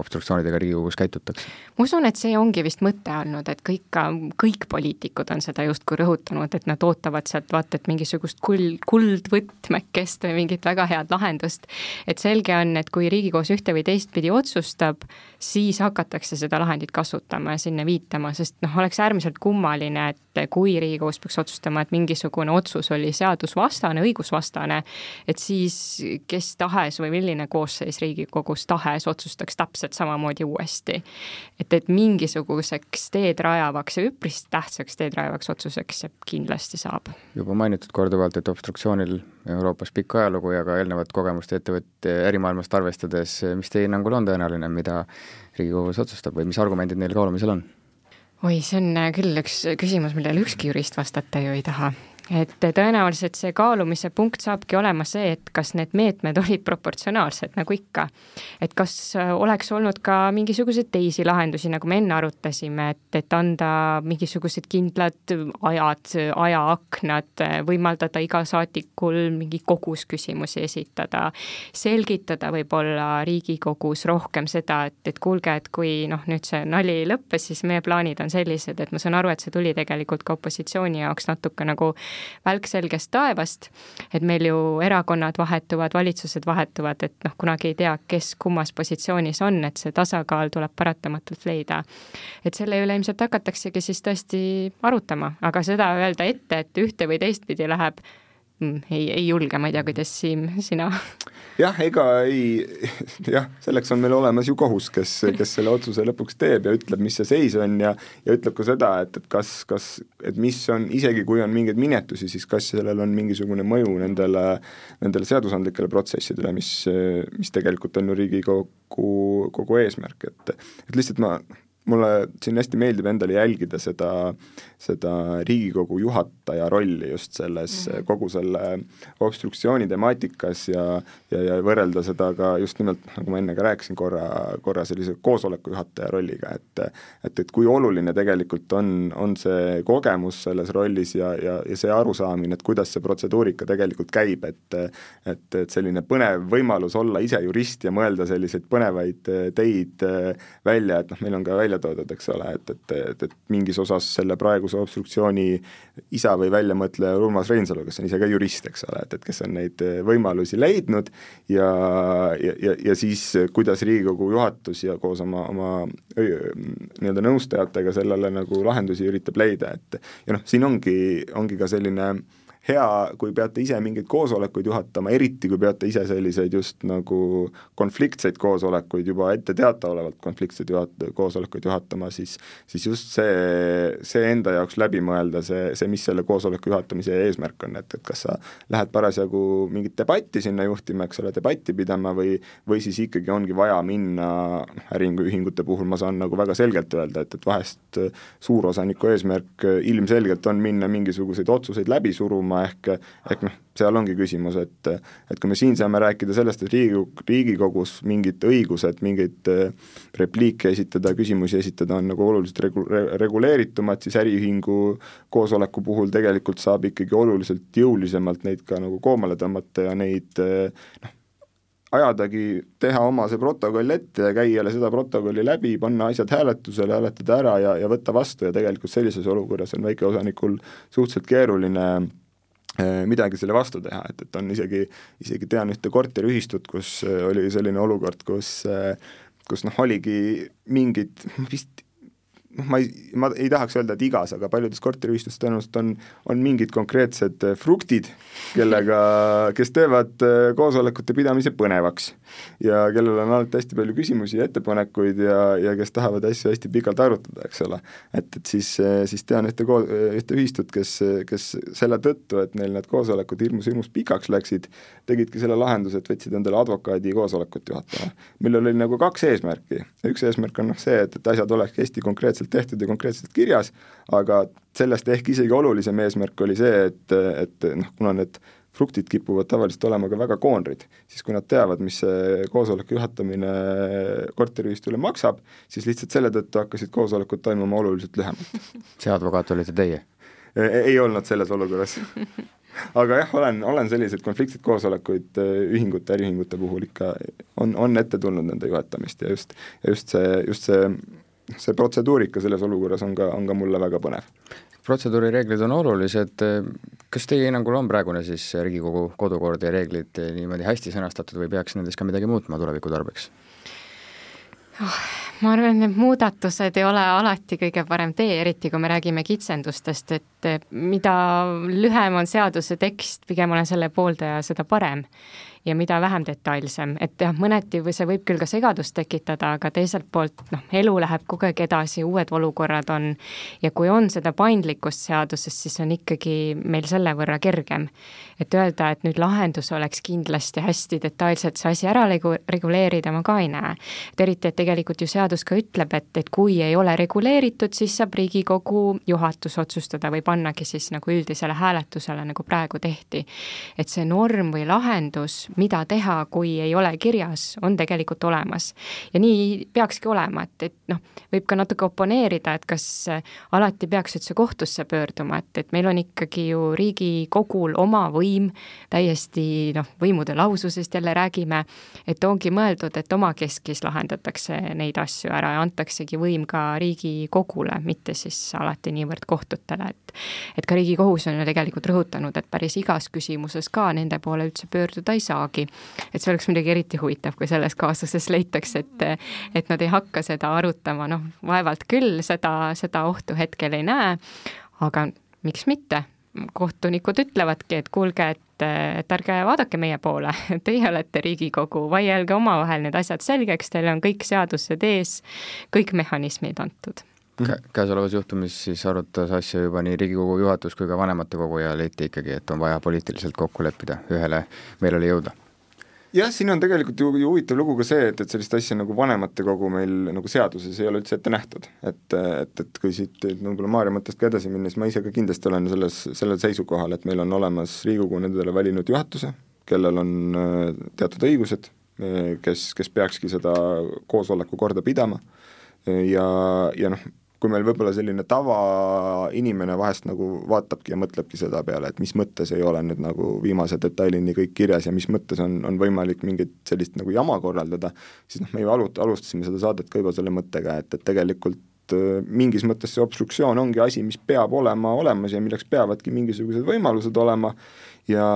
obstruktsioonidega Riigikogus käitutakse? ma usun, et see ongi vist mõte olnud, et kõik, kõik poliitikud on seda justkui rõhutanud, et nad ootavad sealt vaata et mingisugust kuld, kuldvõtmekest või mingit väga head lahendust. et selge on, et kui Riigikohus ühte või teistpidi otsustab, otsustab, siis hakatakse seda lahendit kasutama ja sinna viitama, sest noh, oleks äärmiselt kummaline, et kui Riigikohus peaks otsustama, et mingisugune otsus oli seadusvastane, õigusvastane, et siis kes tahes või milline koosseis Riigikogus tahes otsustaks täpselt samamoodi uuesti. et, et mingisuguseks teed rajavaks ja üpris tähtsaks teed rajavaks otsuseks see kindlasti saab. juba mainitud korduvalt, et obstruktsioonil Euroopas pikk ajalugu ja ka eelnevat kogemust ettevõtte ärimaailmast arvestades, mis teie hinnangul on tõenäoline, mida Riigikohus otsustab või mis argumendid neil kaalumisel on? oi, see on küll üks küsimus, millele ükski jurist vastata ju ei taha et tõenäoliselt see kaalumise punkt saabki olema see, et kas need meetmed olid proportsionaalsed, nagu ikka. et kas äh, oleks olnud ka mingisuguseid teisi lahendusi, nagu me enne arutasime, et, et anda mingisugused kindlad ajad, ajaaknad, võimaldada igal saadikul mingi kogus küsimusi esitada, selgitada võib-olla Riigikogus rohkem seda, et, et kuulge, et kui noh, nüüd see nali lõppes, siis meie plaanid on sellised, et ma saan aru, et see tuli tegelikult ka opositsiooni jaoks natuke nagu välk selgest taevast, et meil ju erakonnad vahetuvad, valitsused vahetuvad, et noh, kunagi ei tea, kes kummas positsioonis on, et see tasakaal tuleb paratamatult leida. et selle üle ilmselt hakataksegi siis tõesti arutama, aga seda öelda ette, et ühte või teistpidi läheb, ei, ei julge, ma ei tea, kuidas Siim, sina. Jah, ega ei, jah, selleks on meil olemas ju kohus, kes, kes selle otsuse lõpuks teeb ja ütleb, mis see seis on ja ja ütleb ka seda, et, et kas, kas, et mis on, isegi kui on mingeid minetusi, siis kas sellel on mingisugune mõju nendele, nendele seadusandlikele protsessidele, mis, mis tegelikult on ju Riigikogu kogu eesmärk, et et lihtsalt ma mulle siin hästi meeldib endale jälgida seda, seda Riigikogu juhataja rolli just selles mm -hmm. kogu selle obstruktsiooni temaatikas ja ja, ja võrrelda seda ka just nimelt, nagu ma enne ka rääkisin korra, korra sellise koosoleku juhataja rolliga, et et, et kui oluline tegelikult on, on see kogemus selles rollis ja, ja, ja see arusaamine, et kuidas see protseduurika tegelikult käib, et et, et selline põnev võimalus olla ise jurist ja mõelda selliseid põnevaid teid välja, et noh, meil on ka välja välja toodud, eks ole, et, et, et, et mingis osas selle praeguse obstruktsiooni isa või väljamõtleja Urmas Reinsalu, kes on ise ka jurist, eks ole, et, et kes on neid võimalusi leidnud ja, ja, ja, ja siis kuidas Riigikogu juhatus ja koos oma, oma nii-öelda nõustajatega sellele nagu lahendusi üritab leida, et ja noh, siin ongi, ongi ka selline hea, kui peate ise mingeid koosolekuid juhatama, eriti kui peate ise selliseid just nagu konfliktseid koosolekuid, juba ette teataolevalt konfliktseid juhat-, koosolekuid juhatama, siis siis just see, see enda jaoks läbi mõelda, see, see, mis selle koosoleku juhatamise eesmärk on, et, et kas sa lähed parasjagu mingit debatti sinna juhtima, eks ole, debatti pidama või või siis ikkagi ongi vaja minna, äriühingute puhul ma saan nagu väga selgelt öelda, et, et vahest suurosaniku eesmärk ilmselgelt on minna mingisuguseid otsuseid läbi suruma, muutma, ehk ehk noh, seal ongi küsimus, et et kui me siin saame rääkida sellest, et Riigikogu, Riigikogus mingid õigused, mingeid äh, repliike esitada, küsimusi esitada on nagu oluliselt regu-, reguleeritumad, siis äriühingu koosoleku puhul tegelikult saab ikkagi oluliselt jõulisemalt neid ka nagu koomale tõmmata ja neid äh, noh, ajadagi, teha oma see protokoll ette ja käia seda protokolli läbi, panna asjad hääletusele, hääletada ära ja, ja võtta vastu ja tegelikult sellises olukorras on väikeosanikul suhteliselt keeruline midagi selle vastu teha, et, et on isegi, isegi tean ühte korteriühistut, kus äh, oli selline olukord, kus äh, kus noh, oligi mingid, vist noh, ma ei, ma ei tahaks öelda, et igas, aga paljudes korteriühistus tõenäoliselt on, on mingid konkreetsed äh, fruktid, kellega, kes teevad äh, koosolekute pidamise põnevaks. ja kellel on alati hästi palju küsimusi ja ettepanekuid ja, ja kes tahavad asju hästi pikalt arutada, eks ole. et, et siis, äh, siis tean ühte koo-, ühte ühistut, kes, kes selle tõttu, et neil need koosolekud hirmus-hirmus pikaks läksid, tegidki selle lahenduse, et võtsid endale advokaadi koosolekut juhatama, millel oli nagu kaks eesmärki. üks eesmärk on noh see, et, et asjad olekski hästi konkreetselt konkreetselt tehtud ja konkreetselt kirjas, aga sellest ehk isegi olulisem eesmärk oli see, et, et noh, kuna need fruktid kipuvad tavaliselt olema ka väga koonrid, siis kui nad teavad, mis see koosoleku juhatamine korteriühistule maksab, siis lihtsalt selle tõttu hakkasid koosolekud toimuma oluliselt lühemalt. see advokaat olite teie? Ei olnud selles olukorras aga jah, olen, olen selliseid konfliktseid koosolekuid e, ühingute, äriühingute puhul ikka, on, on ette tulnud nende juhatamist ja just, just see, just see see protseduurika selles olukorras on ka, on ka mulle väga põnev. protseduurireeglid on olulised, kas teie hinnangul on praegune siis Riigikogu kodukord ja reeglid niimoodi hästi sõnastatud või peaks nendes ka midagi muutma tuleviku tarbeks oh,? ma arvan, et need muudatused ei ole alati kõige parem tee, eriti kui me räägime kitsendustest, et mida lühem on seaduse tekst, pigem olen selle pooldaja, seda parem ja mida vähem detailsem, et jah, mõneti või see võib küll ka segadust tekitada, aga teiselt poolt noh, elu läheb kogu aeg edasi, uued olukorrad on ja kui on seda paindlikkust seaduses, siis on ikkagi meil selle võrra kergem. et öelda, et nüüd lahendus oleks kindlasti hästi detailselt see asi ära regu-, reguleerida, ma ka ei näe. et eriti, et tegelikult ju seadus ka ütleb, et, et kui ei ole reguleeritud, siis saab Riigikogu juhatus otsustada või pannagi siis nagu üldisele hääletusele, nagu praegu tehti. et see norm või lahendus, mida teha, kui ei ole kirjas, on tegelikult olemas. ja nii peakski olema, et, et noh, võib ka natuke oponeerida, et kas alati peaks üldse kohtusse pöörduma, et, et meil on ikkagi ju Riigikogul oma võim, täiesti noh, võimude lahususest jälle räägime, et ongi mõeldud, et omakeskis lahendatakse neid asju ära ja antaksegi võim ka Riigikogule, mitte siis alati niivõrd kohtutele, et et ka Riigikohus on ju tegelikult rõhutanud, et päris igas küsimuses ka nende poole üldse pöörduda ei saa saagi. et see oleks muidugi eriti huvitav, kui selles kaasuses leitakse, et, et nad ei hakka seda arutama, noh, vaevalt küll seda, seda ohtu hetkel ei näe, aga miks mitte? Kohtunikud ütlevadki, et kuulge, et, et ärge vaadake meie poole, teie olete Riigikogu, vaielge omavahel need asjad selgeks, teil on kõik seadused ees, kõik mehhanismid antud. Kä-, käesolevas juhtumis siis arutas asja juba nii Riigikogu juhatus kui ka vanematekogu ja leiti ikkagi, et on vaja poliitiliselt kokku leppida, ühele meelele jõuda jah, siin on tegelikult ju, ju huvitav lugu ka see, et, et sellist asja nagu vanematekogu meil nagu seaduses ei ole üldse ette nähtud. et, et, et kui siit võib-olla Maarja mõttest ka edasi minna, siis ma ise ka kindlasti olen selles, sellel seisukohal, et meil on olemas Riigikogu nendele valinud juhatuse, kellel on äh, teatud õigused, äh, kes, kes peakski seda koosoleku korda pidama ja, ja noh, kui meil võib-olla selline tavainimene vahest nagu vaatabki ja mõtlebki seda peale, et mis mõttes ei ole nüüd nagu viimase detailini kõik kirjas ja mis mõttes on, on võimalik mingit sellist nagu jama korraldada, siis noh, me ju alut-, alustasime seda saadet ka juba selle mõttega, et, et tegelikult äh, mingis mõttes see obstruktsioon ongi asi, mis peab olema olemas ja milleks peavadki mingisugused võimalused olema ja,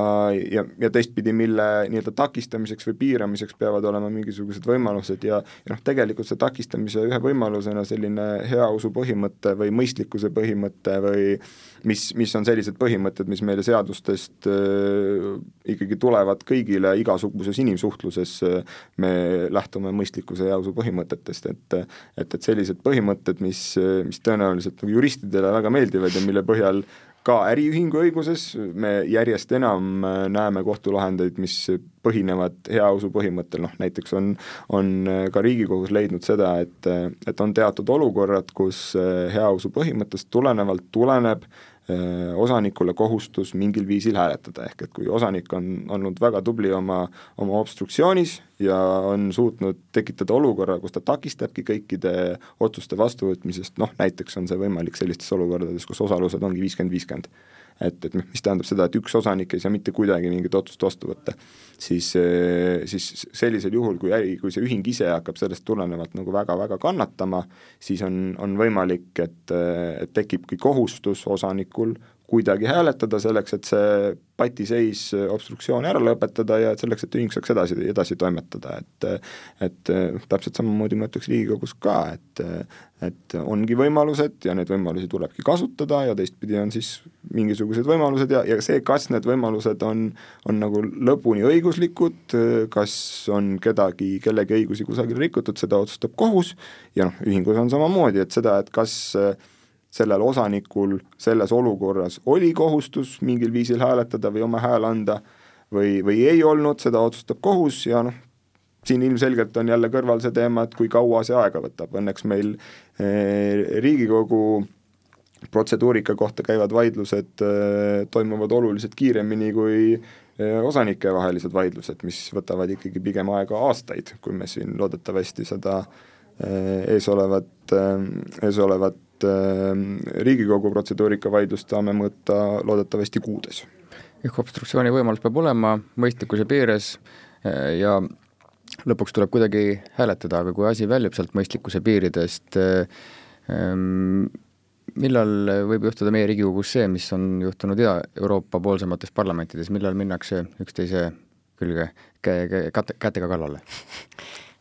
ja, ja teistpidi, mille nii-öelda takistamiseks või piiramiseks peavad olema mingisugused võimalused ja, ja noh, tegelikult see takistamise ühe võimalusena selline heausu põhimõte või mõistlikkuse põhimõte või mis, mis on sellised põhimõtted, mis meile seadustest äh, ikkagi tulevad kõigile igasuguses inimsuhtluses äh,, me lähtume mõistlikkuse ja heausu põhimõtetest, et et, et sellised põhimõtted, mis, mis tõenäoliselt nagu juristidele väga meeldivad ja mille põhjal ka äriühingu õiguses. Me järjest enam äh, näeme kohtulahendeid, mis põhinevad heausu põhimõttel, noh näiteks on, on äh, ka Riigikogus leidnud seda, et, et on teatud olukorrad, kus äh, heausu põhimõttest tulenevalt tuleneb osanikule kohustus mingil viisil hääletada, ehk et kui osanik on olnud väga tubli oma, oma obstruktsioonis ja on suutnud tekitada olukorra, kus ta takistabki kõikide otsuste vastuvõtmisest, noh näiteks on see võimalik sellistes olukordades, kus osalused ongi viiskümmend, viiskümmend et, et mis tähendab seda, et üks osanik ei saa mitte kuidagi mingit otsust vastu võtta, siis, siis sellisel juhul, kui äri, kui see ühing ise hakkab sellest tulenevalt nagu väga-väga kannatama, siis on, on võimalik, et, et tekibki kohustus osanikul kuidagi hääletada selleks, et see patiseis, obstruktsioon ära lõpetada ja selleks, et ühing saaks edasi, edasi toimetada, et et täpselt samamoodi ma ütleks Riigikogus ka, et et ongi võimalused ja neid võimalusi tulebki kasutada ja teistpidi on siis mingisugused võimalused ja, ja see, kas need võimalused on, on nagu lõpuni õiguslikud, kas on kedagi, kellegi õigusi kusagil rikutud, seda otsustab kohus ja noh, ühingus on samamoodi, et seda, et kas äh, sellel osanikul selles olukorras oli kohustus mingil viisil hääletada või oma hääle anda või, või ei olnud, seda otsustab kohus ja noh, siin ilmselgelt on jälle kõrval see teema, et kui kaua see aega võtab, õnneks meil eh, Riigikogu protseduurika kohta käivad vaidlused eh, toimuvad oluliselt kiiremini kui eh, osanikevahelised vaidlused, mis võtavad ikkagi pigem aega aastaid, kui me siin loodetavasti seda eh, eesolevat, eh, eesolevat et ähm, Riigikogu protseduurika vaidlust saame mõõta loodetavasti kuudes. ehk obstruktsiooni võimalus peab olema mõistlikkuse piires äh, ja lõpuks tuleb kuidagi hääletada, aga kui asi väljub sealt mõistlikkuse piiridest, äh, ähm, millal võib juhtuda meie Riigikogus see, mis on juhtunud Ida-Euroopa poolsemates parlamentides, millal minnakse üksteise külge käe, käte, kätega kallale?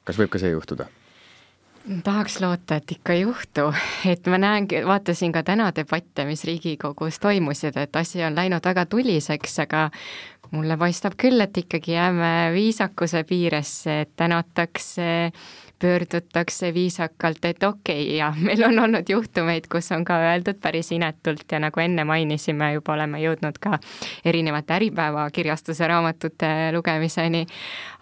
kas võib ka see juhtuda? Tahaks loota, et ikka ei juhtu, et ma näen, vaatasin ka täna debatte, mis Riigikogus toimusid, et asi on läinud väga tuliseks, aga mulle paistab küll, et ikkagi jääme viisakuse piiresse, et tänatakse pöördutakse viisakalt, et okei okay, ja meil on olnud juhtumeid, kus on ka öeldud päris inetult ja nagu enne mainisime, juba oleme jõudnud ka erinevate Äripäeva kirjastuse raamatute lugemiseni,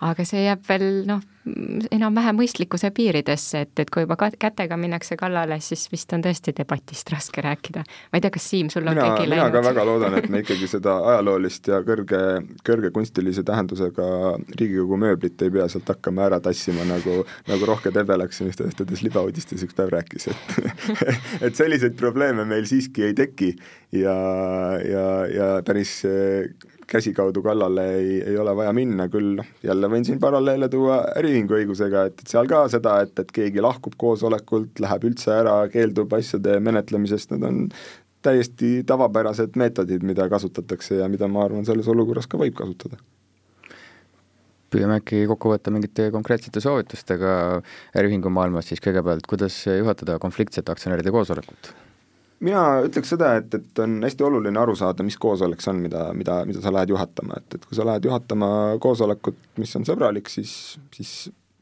aga see jääb veel noh, enam-vähem mõistlikkuse piiridesse, et, et kui juba kätega minnakse kallale, siis vist on tõesti debatist raske rääkida. ma ei tea, kas Siim, sul on mina, keegi läinud? mina ka väga loodan, et me ikkagi seda ajaloolist ja kõrge, kõrge kunstilise tähendusega Riigikogu mööblit ei pea sealt hakkama ära tassima, nagu, nagu Rohke Debelak siin ühtedes libauudistes üks päev rääkis, et et selliseid probleeme meil siiski ei teki ja, ja, ja päris käsikaudu kallale ei, ei ole vaja minna, küll noh, jälle võin siin paralleele tuua äriühingu õigusega, et, et seal ka seda, et, et keegi lahkub koosolekult, läheb üldse ära, keeldub asjade menetlemisest, need on täiesti tavapärased meetodid, mida kasutatakse ja mida ma arvan, selles olukorras ka võib kasutada püüame äkki kokku võtta mingite konkreetsete soovitustega äriühingu maailmas, siis kõigepealt, kuidas juhatada konfliktset aktsionäride koosolekut? Mina ütleks seda, et, et on hästi oluline aru saada, mis koosolek see on, mida, mida, mida sa lähed juhatama, et, et kui sa lähed juhatama koosolekut, mis on sõbralik, siis, siis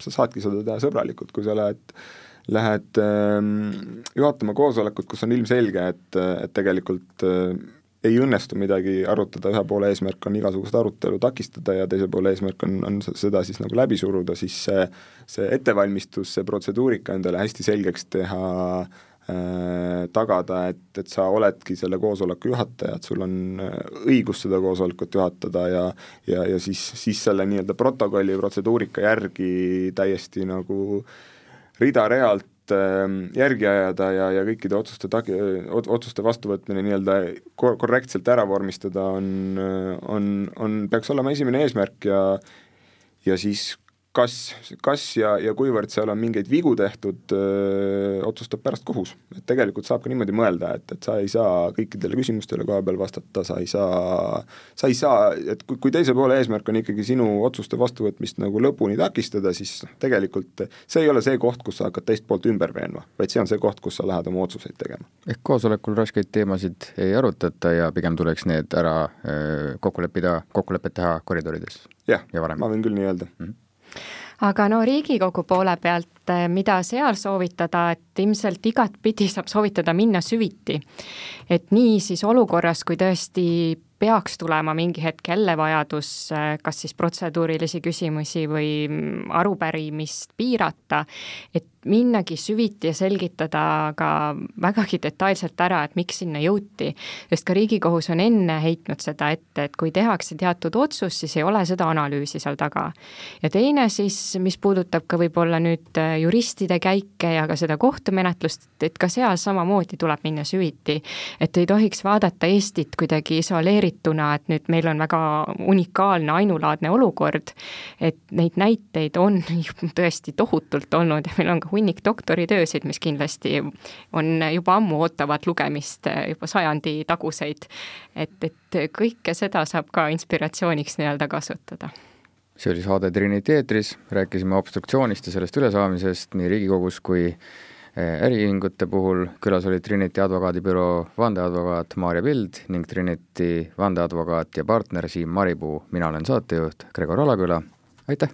sa saadki seda teha sõbralikult, kui sa lähed lähed äh, juhatama koosolekut, kus on ilmselge, et, et tegelikult äh, ei õnnestu midagi arutada, ühe poole eesmärk on igasugust arutelu takistada ja teise poole eesmärk on, on seda siis nagu läbi suruda, siis see, see ettevalmistus, see protseduurika endale hästi selgeks teha äh,, tagada, et, et sa oledki selle koosoleku juhataja, et sul on äh, õigus seda koosolekut juhatada ja ja, ja siis, siis selle nii-öelda protokolli protseduurika järgi täiesti nagu rida-realt Ähm, järgi ajada ja, ja kõikide otsuste tagi-, otsuste vastuvõtmine nii-öelda kor-, korrektselt ära vormistada on, on, on, peaks olema esimene eesmärk ja ja siis kas, kas ja, ja kuivõrd seal on mingeid vigu tehtud, otsustab pärast kohus. et tegelikult saab ka niimoodi mõelda, et, et sa ei saa kõikidele küsimustele koha peal vastata, sa ei saa, sa ei saa, et kui, kui teise poole eesmärk on ikkagi sinu otsuste vastuvõtmist nagu lõpuni takistada, siis noh, tegelikult see ei ole see koht, kus sa hakkad teist poolt ümber veenma, vaid see on see koht, kus sa lähed oma otsuseid tegema. ehk koosolekul raskeid teemasid ei arutata ja pigem tuleks need ära kokku leppida, kokkulepet teha koridorides? jah ja, ma võin küll nii öelda mm. -hmm aga no Riigikogu poole pealt, eh, mida seal soovitada, et ilmselt igatpidi saab soovitada minna süviti. et nii siis olukorras, kui tõesti peaks tulema mingi hetk jälle vajadus äh, kas siis protseduurilisi küsimusi või mm, arupärimist piirata, et minnagi süviti ja selgitada ka vägagi detailselt ära, et miks sinna jõuti. sest ka Riigikohus on enne heitnud seda ette, et kui tehakse teatud otsus, siis ei ole seda analüüsi seal taga. ja teine siis, mis puudutab ka võib-olla nüüd äh, juristide käike ja ka seda kohtumenetlust, et ka seal samamoodi tuleb minna süviti. et ei tohiks vaadata Eestit kuidagi isoleeritult, valituna, et nüüd meil on väga unikaalne, ainulaadne olukord, et neid näiteid on tõesti tohutult olnud ja meil on ka hunnik doktoritöösid, mis kindlasti on juba ammu ootavad lugemist, juba sajandi taguseid. et, et kõike seda saab ka inspiratsiooniks nii-öelda kasutada. See oli saade Trinity eetris, rääkisime obstruktsioonist ja sellest ülesaamisest nii Riigikogus kui Eh, äriühingute puhul. Külas oli Trinity advokaadibüroo vandeadvokaat Maarja Pild ning Trinity vandeadvokaat ja partner Siim Maripuu, mina olen saatejuht Gregor Alaküla, aitäh!